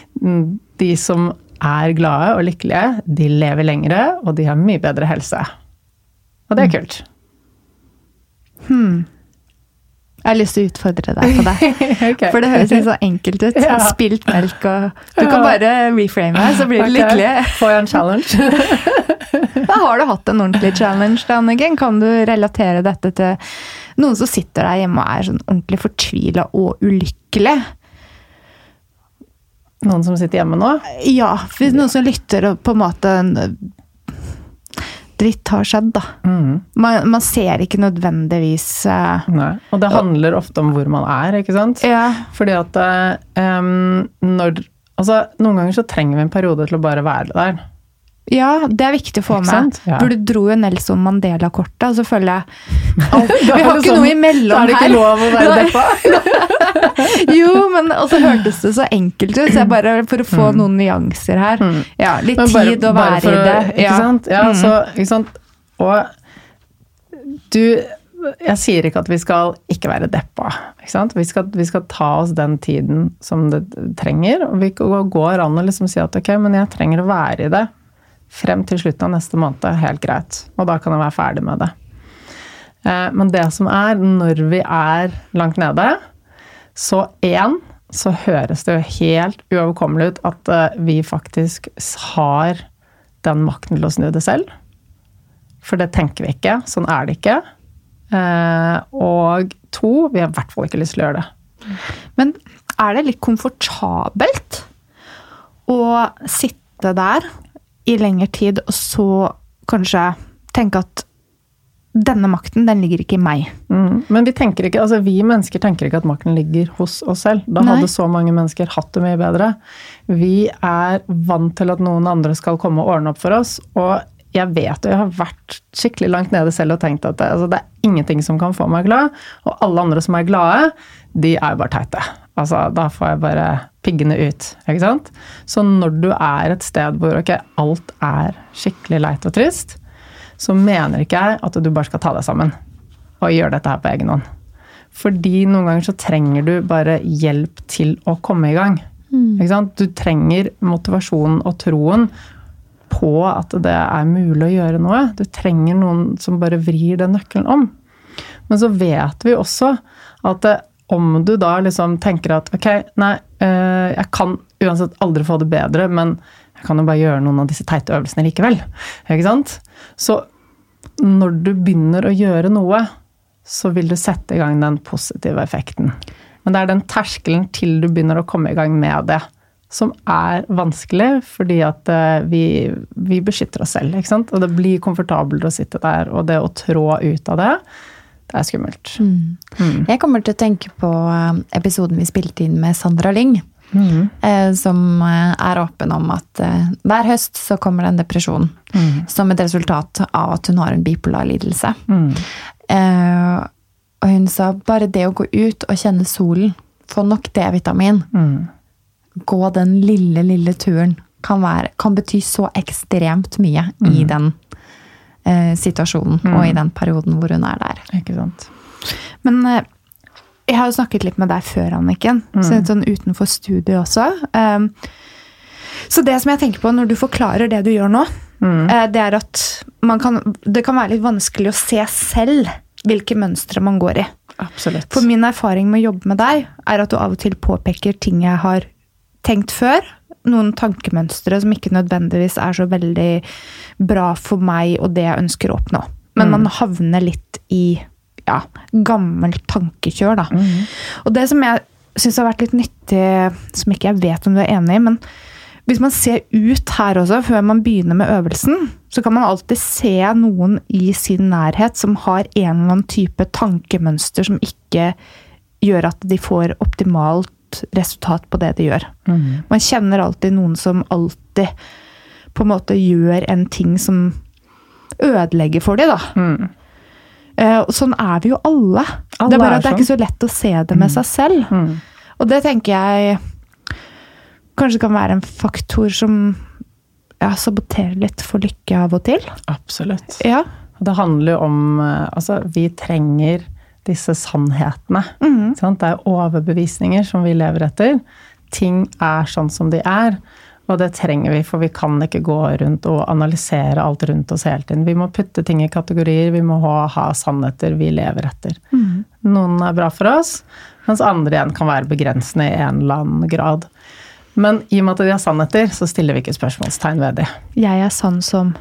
de som er glade og lykkelige, de lever lengre, og de har mye bedre helse. Og det er kult. Jeg har lyst til å utfordre deg på det. okay. For det høres litt så enkelt ut. Ja. Spilt melk og Du kan bare reframe, så blir du okay. lykkelig. Får jeg en challenge? Da har du hatt en ordentlig challenge, da, Anniken. Kan du relatere dette til noen som sitter der hjemme og er sånn ordentlig fortvila og ulykkelig? Noen som sitter hjemme nå? Ja, noen som lytter og på en måte Dritt har skjedd, da. Mm. Man, man ser ikke nødvendigvis uh, Nei. Og det handler ofte om hvor man er, ikke sant? Ja. Fordi at em, når Altså, noen ganger så trenger vi en periode til å bare være der. Ja, det er viktig å få med. Ja. For du dro jo Nelson Mandela-kortet, og så føler jeg Alt- Vi har ikke sånn- noe Da imellom er det ikke her. lov å være deppa. Jo, men og så hørtes det så enkelt ut, så jeg bare for å få noen nyanser her. Ja, litt Mm. Bare- tid å være for i det. Ikke Ja. sant? Ja, Mm. så, ikke sant? Og du Jeg sier ikke at vi skal ikke være deppa. Ikke sant? Vi, skal, vi skal ta oss den tiden som det trenger. Og vi går an å liksom si at ok, men jeg trenger å være i det frem til slutten av neste måned. Helt greit. Og da kan jeg være ferdig med det. Eh, Men det som er, når vi er langt nede, så én så høres det jo helt uoverkommelig ut at eh, vi faktisk har den makten til å snu det selv. For det tenker vi ikke. Sånn er det ikke. Eh, og to, vi har i hvert fall ikke lyst til å gjøre det. Men er det litt komfortabelt å sitte der i lengre tid, og så kanskje tenke at denne makten, den ligger ikke i meg. Mm. Men vi tenker ikke, altså vi mennesker tenker ikke at makten ligger hos oss selv. Da Nei. hadde så mange mennesker hatt det mye bedre. Vi er vant til at noen andre skal komme og ordne opp for oss. Og jeg vet og jeg har vært skikkelig langt nede selv og tenkt at det, altså det er ingenting som kan få meg glad. Og alle andre som er glade, de er jo bare teite. Altså, da får jeg bare piggene ut. ikke sant? Så når du er et sted hvor okay, alt er skikkelig leit og trist, så mener ikke jeg at du bare skal ta deg sammen og gjøre dette her på egen hånd. Fordi noen ganger så trenger du bare hjelp til å komme i gang. Ikke sant? Du trenger motivasjonen og troen på at det er mulig å gjøre noe. Du trenger noen som bare vrir den nøkkelen om. Men så vet vi også at eh, om du da liksom tenker at ok, nei, jeg kan uansett aldri få det bedre, men jeg kan jo bare gjøre noen av disse teite øvelsene likevel. Ikke sant? Så når du begynner å gjøre noe, så vil du sette i gang den positive effekten. Men det er den terskelen til du begynner å komme i gang med det, som er vanskelig, fordi at eh, vi, vi beskytter oss selv. ikke sant? Og det blir komfortabelt å sitte der, og det å trå ut av det, det er skummelt. Jeg kommer til å tenke på eh, episoden vi spilte inn med Sandra Lyng. Mm. Som eh, er åpen om at eh, hver høst så kommer det en depresjon. Som et resultat av at hun har en bipolar lidelse. Eh, og hun sa bare det å gå ut og kjenne solen, få nok D-vitamin, gå den lille, lille turen, kan, være, kan bety så ekstremt mye i den eh, situasjonen og i den perioden hvor hun er der. Ikke sant? Men eh, jeg har jo snakket litt med deg før, Anniken. Så litt sånn utenfor studiet også. Um, så det som jeg tenker på når du forklarer det du gjør nå, eh, det er at man kan, det kan være litt vanskelig å se selv hvilke mønstre man går i. Absolutt. For min erfaring med å jobbe med deg, er at du av og til påpeker ting jeg har tenkt før. Noen tankemønstre som ikke nødvendigvis er så veldig bra for meg og det jeg ønsker å oppnå. Men man havner litt i ja, gammelt tankekjør, da. Og det som jeg syns har vært litt nyttig, som ikke jeg vet om du er enig i, men hvis man ser ut her også, før man begynner med øvelsen, så kan man alltid se noen i sin nærhet som har en eller annen type tankemønster som ikke gjør at de får optimalt resultat på det de gjør. Man kjenner alltid noen som alltid på en måte gjør en ting som ødelegger for dem, da. Mm. sånn er vi jo alle. Alle det er bare at det er ikke så lett å se det med seg selv. Og det tenker jeg kanskje kan være en faktor som ja, saboterer litt for lykke av og til. Absolutt. Ja. Det handler jo om eh, Altså, vi trenger disse sannhetene. Sant? Det er overbevisninger som vi lever etter. Ting er sånn som de er. Og det trenger vi, for vi kan ikke gå rundt og analysere alt rundt oss hele tiden. Vi må putte ting i kategorier, vi må ha, ha sannheter vi lever etter. Noen er bra for oss, mens andre igjen kan være begrensende i en eller annen grad. Men i og med at de har sannheter, så stiller vi ikke spørsmålstegn ved de. Jeg er sann som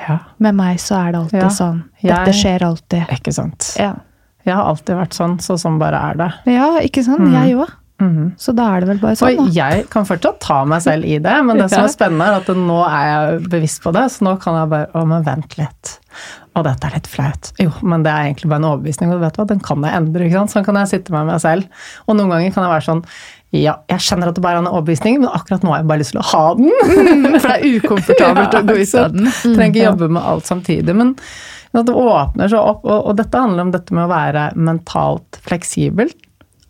Ja, Med meg så er det alltid Ja. sånn. Dette Jeg- skjer alltid. ikke sant. Ja, Jeg har alltid vært sånn, så sånn bare er det. ja ikke sant? Jeg òg. Så da er det vel bare sånn, Og jeg kan fortsatt ta meg selv i det, men det som er spennende, er at nå er jeg bevisst på det, så nå kan jeg bare Å, men vent litt. Og dette er litt flaut. Jo, men det er egentlig bare en overbevisning, og vet hva, den kan jeg endre. ikke sant? Sånn kan jeg sitte med meg selv. Og noen ganger kan jeg være sånn ja, jeg skjønner at det bare er en overbevisning, men akkurat nå har jeg bare lyst til å ha den. For det er ukomfortabelt ja, å gå ut av den. Mm, Trenger ikke jobbe med alt samtidig. Men det åpner seg opp, og, og, dette handler om dette med å være mentalt fleksibel.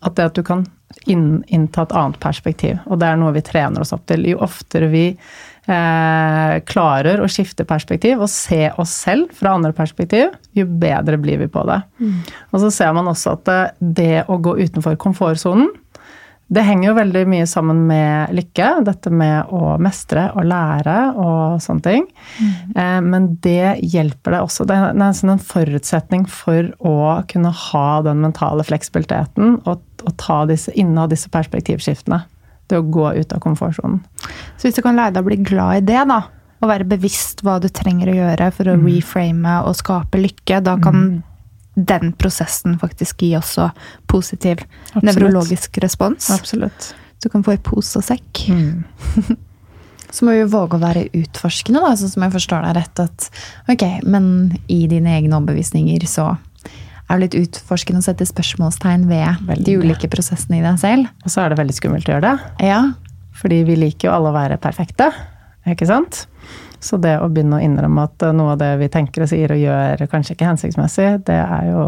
At det at du kan inn, innta et annet perspektiv. Og det er noe vi trener oss opp til. Jo oftere vi eh, klarer å skifte perspektiv og se oss selv fra andre perspektiv, jo bedre blir vi på det. Mm. Og så ser man også at det, det å gå utenfor komfortsonen det henger jo veldig mye sammen med lykke. Dette med å mestre og lære og sånne ting. Mm. Men det hjelper deg også. Det er nesten en forutsetning for å kunne ha den mentale fleksibiliteten og, og ta disse, inneha disse perspektivskiftene. Det å gå ut av komfortsonen. Så hvis du kan lære deg å bli glad i det, da, og være bevisst hva du trenger å gjøre for å mm. reframe og skape lykke, da kan mm den prosessen faktisk gi også positiv Absolutt. nevrologisk respons. Absolutt. Du kan få i pose og sekk. Mm. så må vi våge å være utforskende, da, sånn som jeg forstår deg rett. At ok, men i dine egne overbevisninger så er det litt utforskende å sette spørsmålstegn ved veldig. de ulike prosessene i deg selv. Og så er det veldig skummelt å gjøre det. Ja. Fordi vi liker jo alle å være perfekte. Ikke sant? Så det å begynne å innrømme at eh, noe av det vi tenker og sier og gjør kanskje ikke hensiktsmessig, det er jo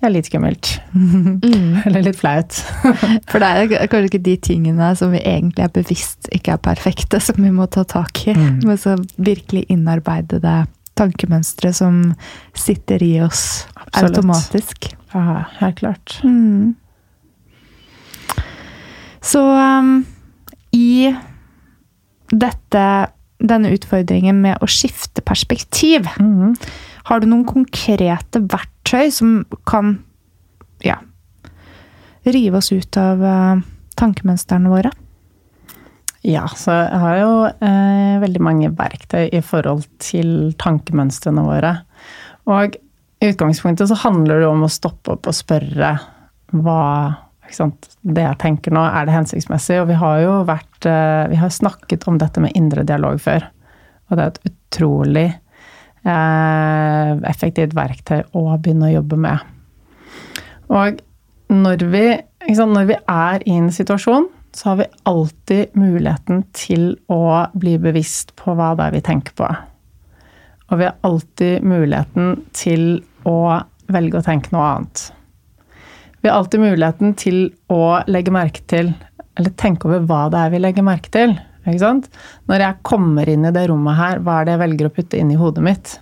ja, litt skummelt. Mm. Eller litt flaut. For det er kanskje ikke de tingene som vi egentlig er bevisst ikke er perfekte, som vi må ta tak i. Mm. Men så virkelig innarbeidede tankemønstre som sitter i oss Absolutt. automatisk. Ja, helt klart. Mm. Så um, i dette denne utfordringen med å skifte perspektiv. Mm. Har du noen konkrete verktøy som kan ja, rive oss ut av uh, tankemønstrene våre? Ja, så jeg har jo eh, veldig mange verktøy i forhold til tankemønstrene våre. Og i utgangspunktet så handler det om å stoppe opp og spørre hva det jeg tenker nå, er det hensiktsmessig? Og vi har jo vært eh, Vi har snakket om dette med indre dialog før. Og det er et utrolig eh, effektivt verktøy å begynne å jobbe med. Og når vi, sant, når vi er i en situasjon, så har vi alltid muligheten til å bli bevisst på hva det er vi tenker på. Og vi har alltid muligheten til å velge å tenke noe annet. Vi har alltid muligheten til å legge merke til, eller tenke over hva det er vi legger merke til. Ikke sant? Når jeg kommer inn i det rommet her, hva er det jeg velger å putte inn i hodet mitt?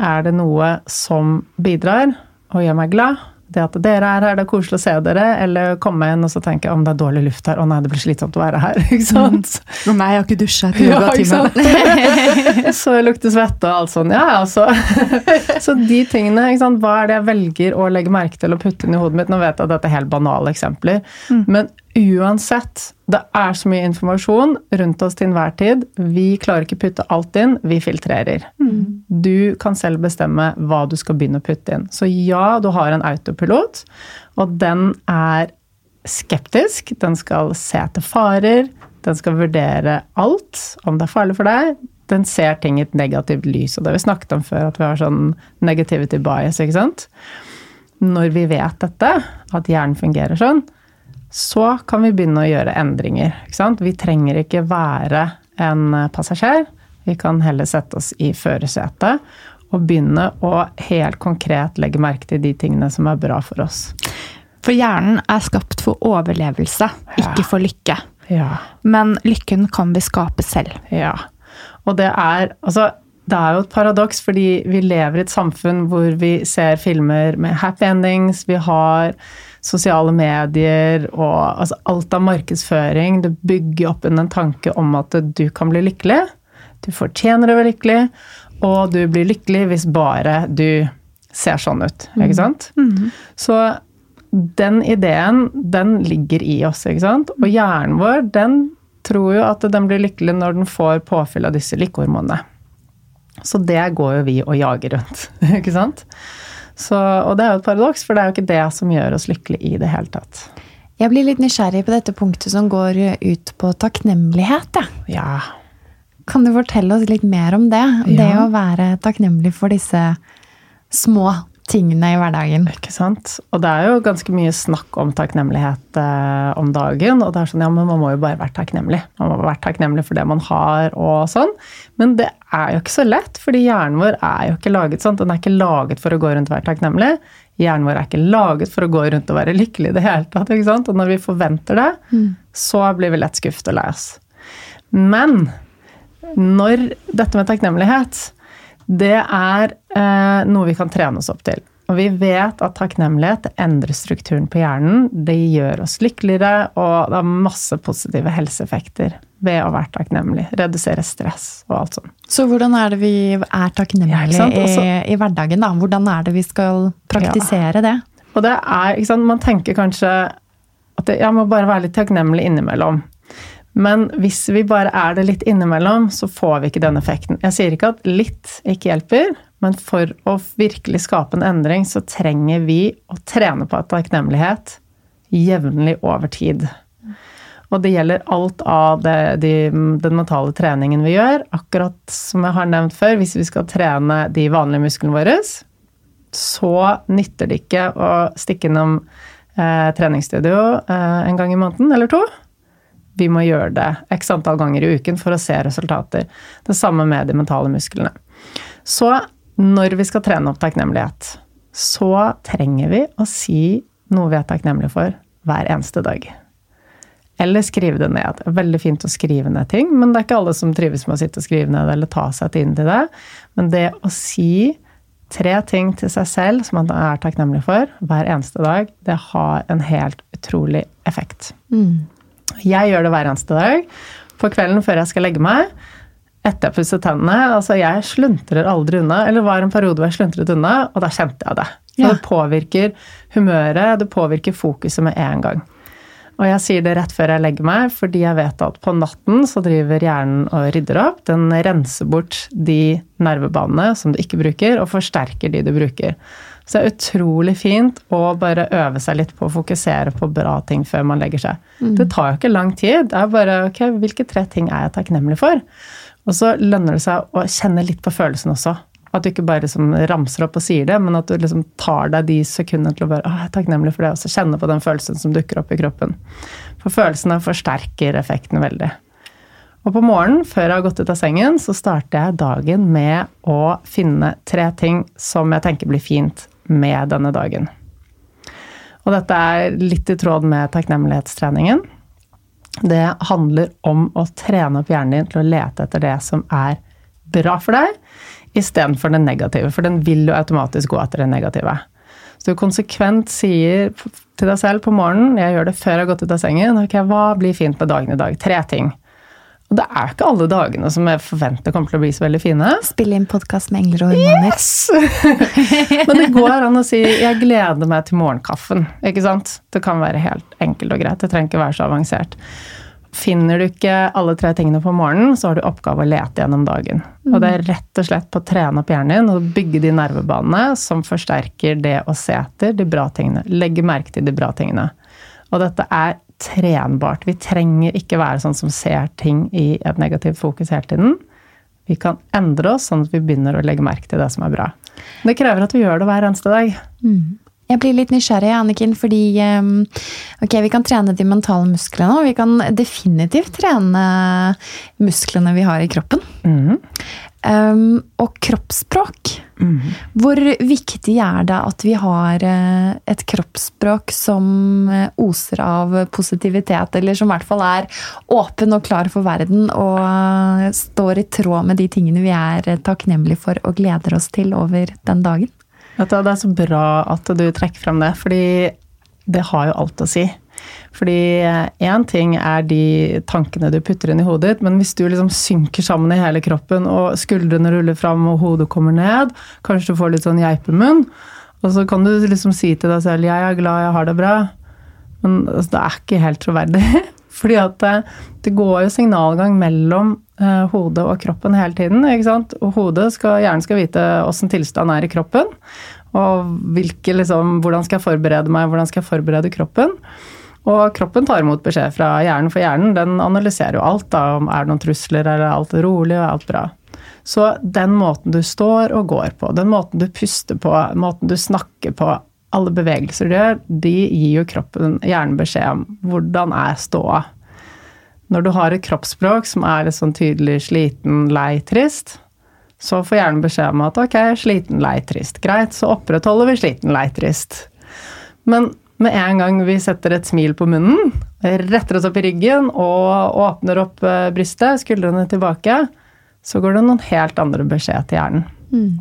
Er det noe som bidrar og gjør meg glad? Det at dere er her, det er koselig å se dere, eller komme inn og så tenke om det er dårlig luft her, å nei, det blir slitsomt å være her. ikke sant? Mm. Nei, jeg har ikke dusja etter yogatimen. Ja, så lukter svette og alt sånn. Ja, altså. så de tingene, ikke sant? hva er det jeg velger å legge merke til og putte inn i hodet mitt? Nå vet jeg at dette er helt banale eksempler, mm. men uansett, det er så mye informasjon rundt oss til enhver tid. Vi klarer ikke putte alt inn, vi filtrerer. Mm. Du kan selv bestemme hva du skal begynne å putte inn. Så ja, du har en autopilot, og den er skeptisk. Den skal se etter farer. Den skal vurdere alt, om det er farlig for deg. Den ser ting i et negativt lys, og det har vi snakket om før, at vi har sånn negativity bias, ikke sant. Når vi vet dette, at hjernen fungerer sånn, så kan vi begynne å gjøre endringer. Vi trenger ikke være en passasjer. Vi kan heller sette oss i førersetet og begynne å helt konkret legge merke til de tingene som er bra for oss. For hjernen er skapt for overlevelse, ikke for lykke. Ja. Men lykken kan vi skape selv. Ja. Og det er altså det er jo et paradoks, fordi vi lever i et samfunn hvor vi ser filmer med happy endings. Vi har sosiale medier og altså alt av markedsføring. Det bygger opp en tanke om at du kan bli lykkelig. Du fortjener å være lykkelig, og du blir lykkelig hvis bare du ser sånn ut. Ikke mm. Mm. Så den ideen, den ligger i oss, ikke sant? Og hjernen vår, den tror jo at den blir lykkelig når den får påfyll av disse lykkehormonene. Så det går jo vi og jager rundt, ikke sant? Så, og det er jo et paradoks, for det er jo ikke det som gjør oss lykkelige i det hele tatt. Jeg blir litt nysgjerrig på dette punktet som går ut på takknemlighet. Ja. ja. Kan du fortelle oss litt mer om det? Ja. Det å være takknemlig for disse små tingene i hverdagen. Ikke sant? Og det er jo ganske mye snakk om takknemlighet eh, om dagen. Og det er sånn, ja, men man må jo bare være takknemlig. Man må være takknemlig for det man har og sånn. Men det er jo ikke så lett, fordi hjernen vår er jo ikke laget sånn. Den er ikke laget for å gå rundt og være takknemlig. Hjernen vår er ikke laget for å gå rundt og være lykkelig i det hele tatt. ikke sant? Og når vi forventer det, så blir vi lett skuffet og lei oss. Men når dette med takknemlighet det er eh, noe vi kan trene oss opp til. Og vi vet at takknemlighet endrer strukturen på hjernen. Det gjør oss lykkeligere, og det har masse positive helseeffekter ved å være takknemlig. Redusere stress og alt sånt. Så hvordan er det vi er takknemlige ja, i, Også- i hverdagen? da? Hvordan er det vi skal praktisere det? Og det er, ikke sant, Man tenker kanskje at det, jeg må bare være litt takknemlig innimellom. Men hvis vi bare er det litt innimellom, så får vi ikke den effekten. Jeg sier ikke at litt ikke hjelper, men for å virkelig skape en endring, så trenger vi å trene på takknemlighet jevnlig over tid. Og det gjelder alt av det, de, den mentale treningen vi gjør. Akkurat som jeg har nevnt før, hvis vi skal trene de vanlige musklene våre, så nytter det ikke å stikke innom eh, treningsstudio eh, en gang i måneden eller to. Vi må gjøre det x antall ganger i uken for å se resultater. Det samme med de mentale musklene. Så når vi skal trene opp takknemlighet, så trenger vi å si noe vi er takknemlige for hver eneste dag. Eller skrive det ned. Veldig fint å skrive ned ting, men det er ikke alle som trives med å sitte og skrive ned eller ta seg inn til det. Men det å si tre ting til seg selv som man er takknemlig for hver eneste dag, det har en helt utrolig effekt. Jeg gjør det hver eneste dag. På kvelden før jeg skal legge meg. Etter jeg pusset tennene. Altså, jeg sluntrer aldri unna. Eller var en periode hvor jeg sluntret unna, og da kjente jeg det. Så Ja. Det påvirker humøret, det påvirker fokuset med en gang. Og jeg sier det rett før jeg legger meg, fordi jeg vet at på natten så driver hjernen og rydder opp. Den renser bort de nervebanene som du ikke bruker, og forsterker de du bruker. Så det er utrolig fint å bare øve seg litt på å fokusere på bra ting før man legger seg. Det tar jo ikke lang tid. Det er bare ok, hvilke tre ting er jeg takknemlig for? Og så lønner det seg å kjenne litt på følelsen også. At du ikke bare liksom ramser opp og sier det, men at du liksom tar deg de sekundene til å Å, jeg er takknemlig for det, og så kjenne på den følelsen som dukker opp i kroppen. For følelsene forsterker effekten veldig. Og på morgenen, før jeg har gått ut av sengen, så starter jeg dagen med å finne tre ting som jeg tenker blir fint med denne dagen. Og dette er litt i tråd med takknemlighetstreningen. Det handler om å trene opp hjernen din til å lete etter det som er bra for deg, istedenfor det negative. For den vil jo automatisk gå etter det negative. Så du konsekvent sier til deg selv på morgenen, jeg gjør det før jeg har gått ut av sengen, ok, hva blir fint med dagen i dag? Tre ting. Og det er ikke alle dagene som jeg forventer kommer til å bli så veldig fine. Spille inn podkast med engler og hormoner. Men det går an å si 'jeg gleder meg til morgenkaffen'. ikke sant? Det kan være helt enkelt og greit. Det trenger ikke være så avansert. Finner du ikke alle tre tingene på morgenen, så har du oppgave å lete gjennom dagen. Og det er rett og slett på å trene opp hjernen din og bygge de nervebanene som forsterker det å se etter de bra tingene. Legge merke til de bra tingene. Og dette er trenbart. Vi trenger ikke være sånn som ser ting i et negativt fokus hele tiden. Vi kan endre oss sånn at vi begynner å legge merke til det som er bra. Det krever at vi gjør det hver eneste dag. Jeg blir litt nysgjerrig, Anniken, fordi um, ok, vi kan trene de mentale musklene, og vi kan definitivt trene musklene vi har i kroppen. Um, og kroppsspråk. Hvor viktig er det at vi har eh, et kroppsspråk som eh, oser av positivitet, eller som i hvert fall er åpen og klar for verden og eh, står i tråd med de tingene vi er takknemlige for og gleder oss til over den dagen? Det er så bra at du trekker frem det, fordi det har jo alt å si. Fordi én ting er de tankene du putter inn i hodet ditt, men hvis du liksom synker sammen i hele kroppen, og skuldrene ruller fram og hodet kommer ned, kanskje du får litt sånn geipemunn, og så kan du liksom si til deg selv 'jeg er glad, jeg har det bra', men altså, det er ikke helt troverdig. Fordi at det, det går jo signalgang mellom eh, hodet og kroppen hele tiden. ikke sant? Og hodet skal, hjernen skal vite åssen tilstand er i kroppen. Og hvilke, liksom, hvordan skal jeg forberede meg, hvordan skal jeg forberede kroppen. Og kroppen tar imot beskjed fra hjernen, for hjernen den analyserer jo alt. da, om Er det noen trusler, eller er alt rolig, og alt bra. Så den måten du står og går på, den måten du puster på, måten du snakker på, alle bevegelser du gjør, de gir jo kroppen hjernen beskjed om hvordan er ståa. Når du har et kroppsspråk som er litt sånn tydelig sliten, lei, trist, så får hjernen beskjed om at ok, sliten, lei, trist. Greit, så opprettholder vi sliten, lei, trist. Men med en gang vi setter et smil på munnen, retter oss opp i ryggen og åpner opp eh, brystet, skuldrene tilbake, så går det noen helt andre beskjed til hjernen. Mm.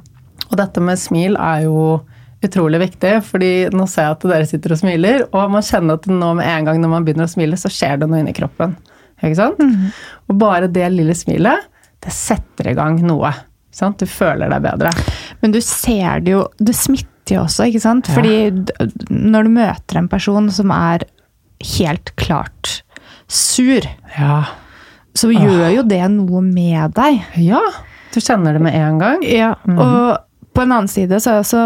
Og dette med smil er jo utrolig viktig, fordi nå ser jeg at dere sitter og smiler, og man kjenner at nå med en gang når man begynner å smile, så skjer det noe inni kroppen. Ikke sant? Mm. Og bare det lille smilet, det setter i gang noe. Sant? Du føler deg bedre. Men du ser det jo Det smitter jo også, ikke sant? Ja. Fordi når du møter en person som er helt klart sur, ja. så gjør jo det noe med deg. Ja. Du kjenner det med en gang. Ja, mm. Og på en annen side så har jeg også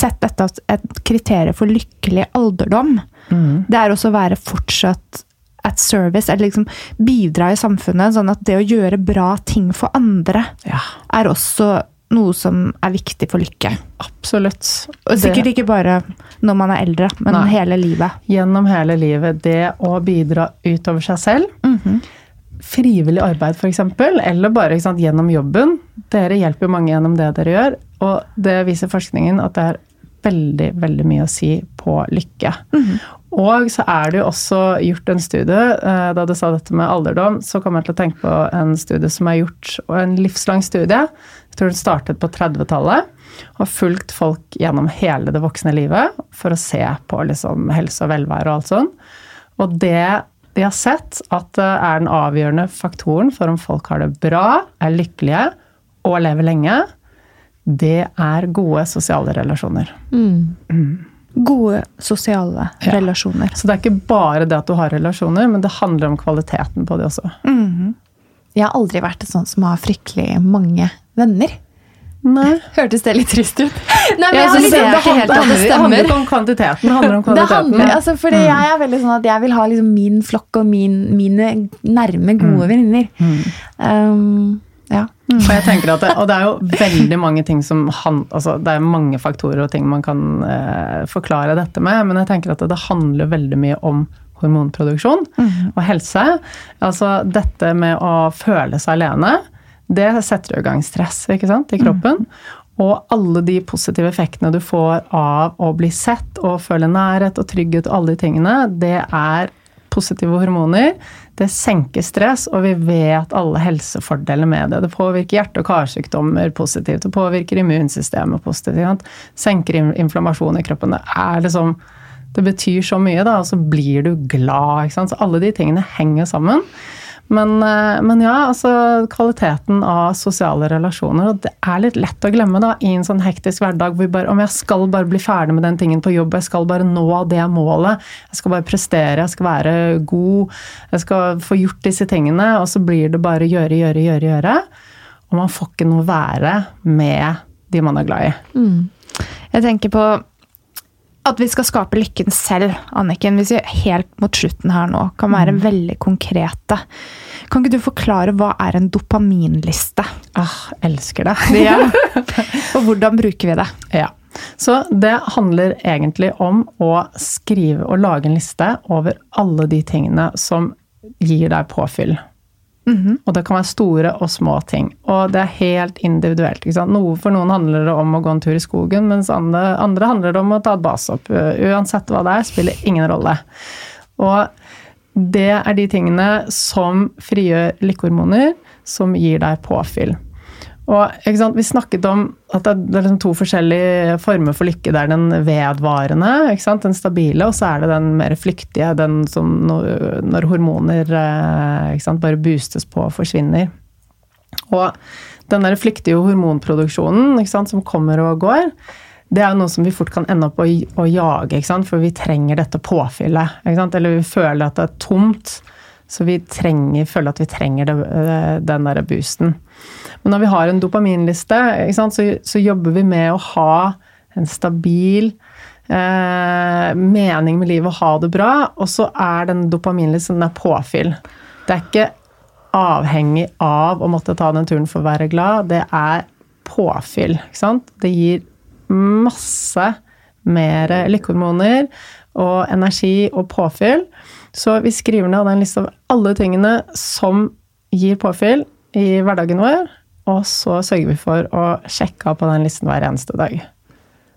sett dette et kriterium for lykkelig alderdom. Mm. Det er også å være fortsatt at service, eller liksom bidra i samfunnet. Sånn at det å gjøre bra ting for andre ja. er også noe som er viktig for lykke. Absolutt. Og sikkert det... ikke bare når man er eldre, men Nei. hele livet. Gjennom hele livet. Det å bidra utover seg selv. Mm -hmm. Frivillig arbeid, f.eks., eller bare sant, gjennom jobben. Dere hjelper mange gjennom det dere gjør, og det viser forskningen at det er veldig, veldig mye å si på lykke. Mm -hmm. Og så er det jo også gjort en studie, eh, da du sa dette med alderdom, så kom jeg til å tenke på en studie som er gjort, og en livslang studie. Jeg tror den startet på 30-tallet. Og har fulgt folk gjennom hele det voksne livet for å se på liksom helse og velvære og alt sånn. Og det de har sett at det er den avgjørende faktoren for om folk har det bra, er lykkelige og lever lenge, det er gode sosiale relasjoner. Mm. Mm gode sosiale ja. relasjoner. Så det er ikke bare det at du har relasjoner, men det handler om kvaliteten på det også. Mm. Jeg har aldri vært en sånn som har fryktelig mange venner. Nei. Hørtes det litt trist ut? Nei, men jeg, jeg, det, det, det, helt handler, det handler ikke om kvantiteten. Det handler om kvaliteten. Handler, altså, fordi mm. Jeg er veldig sånn at jeg vil ha liksom min flokk og min, mine nærme, gode mm. venninner. Mm. Um, ja. Mm. Og jeg tenker at det, og det er jo veldig mange ting som han, altså Det er mange faktorer og ting man kan uh, forklare dette med, men jeg tenker at det, det handler veldig mye om hormonproduksjon mm. og helse. Altså dette med å føle seg alene, det setter jo i gang stress ikke sant, i kroppen. Mm. Og alle de positive effektene du får av å bli sett og føle nærhet og trygghet og alle de tingene, det er positive hormoner. Det senker stress, og vi vet alle helsefordeler med det. Det påvirker hjerte- og karsykdommer positivt, det påvirker immunsystemet positivt. Senker inflammasjon i kroppen. Det er liksom Det betyr så mye, da, og så blir du glad. Så alle de tingene henger sammen. Men, eh, men, ja, altså kvaliteten av sosiale relasjoner. Og det er litt lett å glemme da, i en sånn hektisk hverdag hvor bare, om jeg skal bare bli ferdig med den tingen på jobb, jeg skal bare nå det målet, jeg skal bare prestere, jeg skal være god, jeg skal få gjort disse tingene, og så blir det bare gjøre, gjøre, gjøre, gjøre. Og man får ikke noe være med de man er glad i. Mm. Jeg tenker på at vi skal skape lykken selv, Anniken, hvis vi helt mot slutten her nå kan være mm. veldig konkrete. Kan ikke du forklare hva er en dopaminliste? Ah, elsker det. ja. Og hvordan bruker vi det? Ja. Så det handler egentlig om å skrive og lage en liste over alle de tingene som gir deg påfyll. Mm -hmm. Og det kan være store og små ting. Og det er helt individuelt. Noe, for noen handler det om å gå en tur i skogen, mens andre, andre handler det om å ta et basehopp. Uansett hva det er, spiller ingen rolle. Og det er de tingene som frigjør lykkehormoner, som gir deg påfyll. Og Vi snakket om at det er liksom to forskjellige former for lykke. Det er den vedvarende, den stabile, og så er det den mer flyktige, den som når hormoner eh, bare boostes på og forsvinner. Og den der flyktige hormonproduksjonen som kommer og går, det er noe som vi fort kan ende opp å, å jage, for vi trenger dette påfyllet. Eller vi føler at det er tomt. Så vi trenger, føler at vi trenger det, eh, den der boosten. Men når vi har en dopaminliste, så, så, jobber vi med å ha en stabil eh, mening med livet, og ha det bra. Og så er den dopaminlisten den er påfyll. Det er ikke avhengig av å måtte ta den turen for å være glad. Det er påfyll. ikke sant? Det gir masse mer lykkehormoner og energi og påfyll. Så vi skriver ned den lista av alle tingene som gir påfyll i hverdagen vår, og så sørger vi for å sjekke av på den listen hver eneste dag.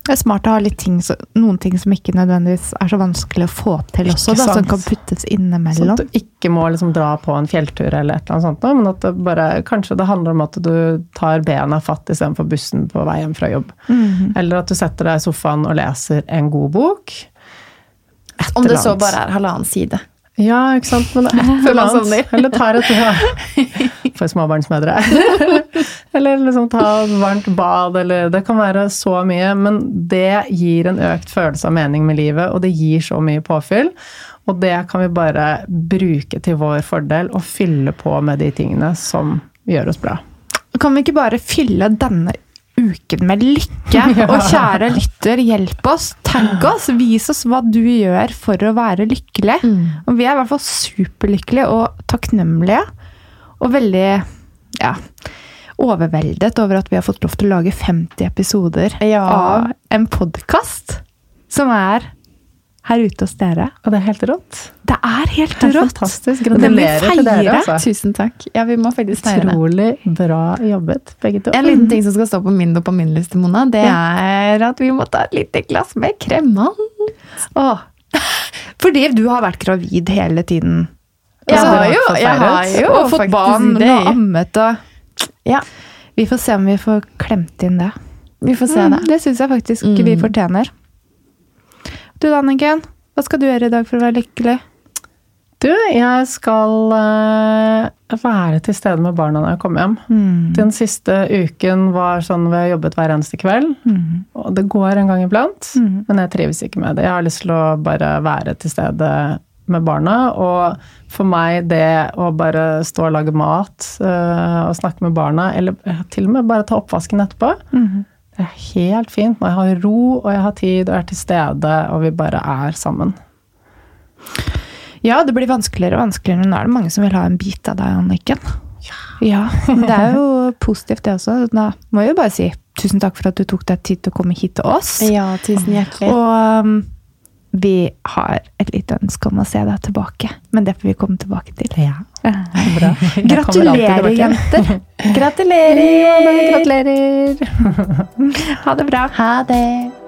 Det er smart å ha litt ting, noen ting som ikke nødvendigvis er så vanskelig å få til også, da, som kan puttes Sånn Så at du ikke må liksom dra på en fjelltur eller et eller annet sånt, men at det bare, kanskje det handler om at du tar bena fatt istedenfor bussen på vei hjem fra jobb. Mhm. Eller at du setter deg i sofaen og leser en god bok. Et Om det eller så bare er halvannen side. Ja, ikke sant. Men et eller annet. Eller tar et ja. For småbarnsmødre. eller liksom ta et varmt bad, eller Det kan være så mye, men det gir en økt følelse av mening med livet, og det gir så mye påfyll. Og det kan vi bare bruke til vår fordel, og fylle på med de tingene som gjør oss bra. Kan vi ikke bare fylle denne uken med lykke? Og kjære lytter, hjelp oss. Tagg oss. Vis oss hva du gjør for å være lykkelig. Og vi er i hvert fall superlykkelige og takknemlige. Og veldig ja, overveldet over at vi har fått lov til å lage 50 episoder Ja. av en podkast som er her ute hos dere. Og det er helt rått. Det er helt Det er rått. fantastisk. Gratulerer til dere, altså. Tusen takk. Ja, vi må faktisk feire. Utrolig bra jobbet, begge to. En liten ting som skal stå på min dopaminliste, Mona, det er at vi må ta et lite glass med kremmann. Åh. Fordi du har vært gravid hele tiden. Jeg Altså, har jo, jeg har jo og fått barn og ammet og Ja, Vi får se om vi får klemt inn det. vi får se Mm, det. det syns jeg faktisk Mm. vi fortjener. Du da, Anniken? Hva skal du gjøre i dag for å være lykkelig? Du, jeg skal eh, være til stede med barna når jeg kommer hjem. Mm. Den siste uken var sånn vi har jobbet hver eneste kveld. Mm. Og det går en gang iblant, Mm. men jeg trives ikke med det. Jeg har lyst til å bare være til stede med barna. Og for meg det å bare stå og lage mat eh, og snakke med barna, eller til og med bare ta oppvasken etterpå, Mm. Det er helt fint. Når jeg har ro, og jeg har tid, og er til stede, og vi bare er sammen. Ja, det blir vanskeligere og vanskeligere, men nå er det mange som vil ha en bit av deg, Anniken. Ja, ja. det er jo positivt, det også. Da må jeg jo bare si tusen takk for at du tok deg tid til å komme hit til oss. Ja, tusen hjertelig. Og um, vi har et lite ønske om å se deg tilbake, men det får vi komme tilbake til. Ja, bra. Gratulerer, jenter! Gratulerer! Gratulerer! Ha det bra. Ha det.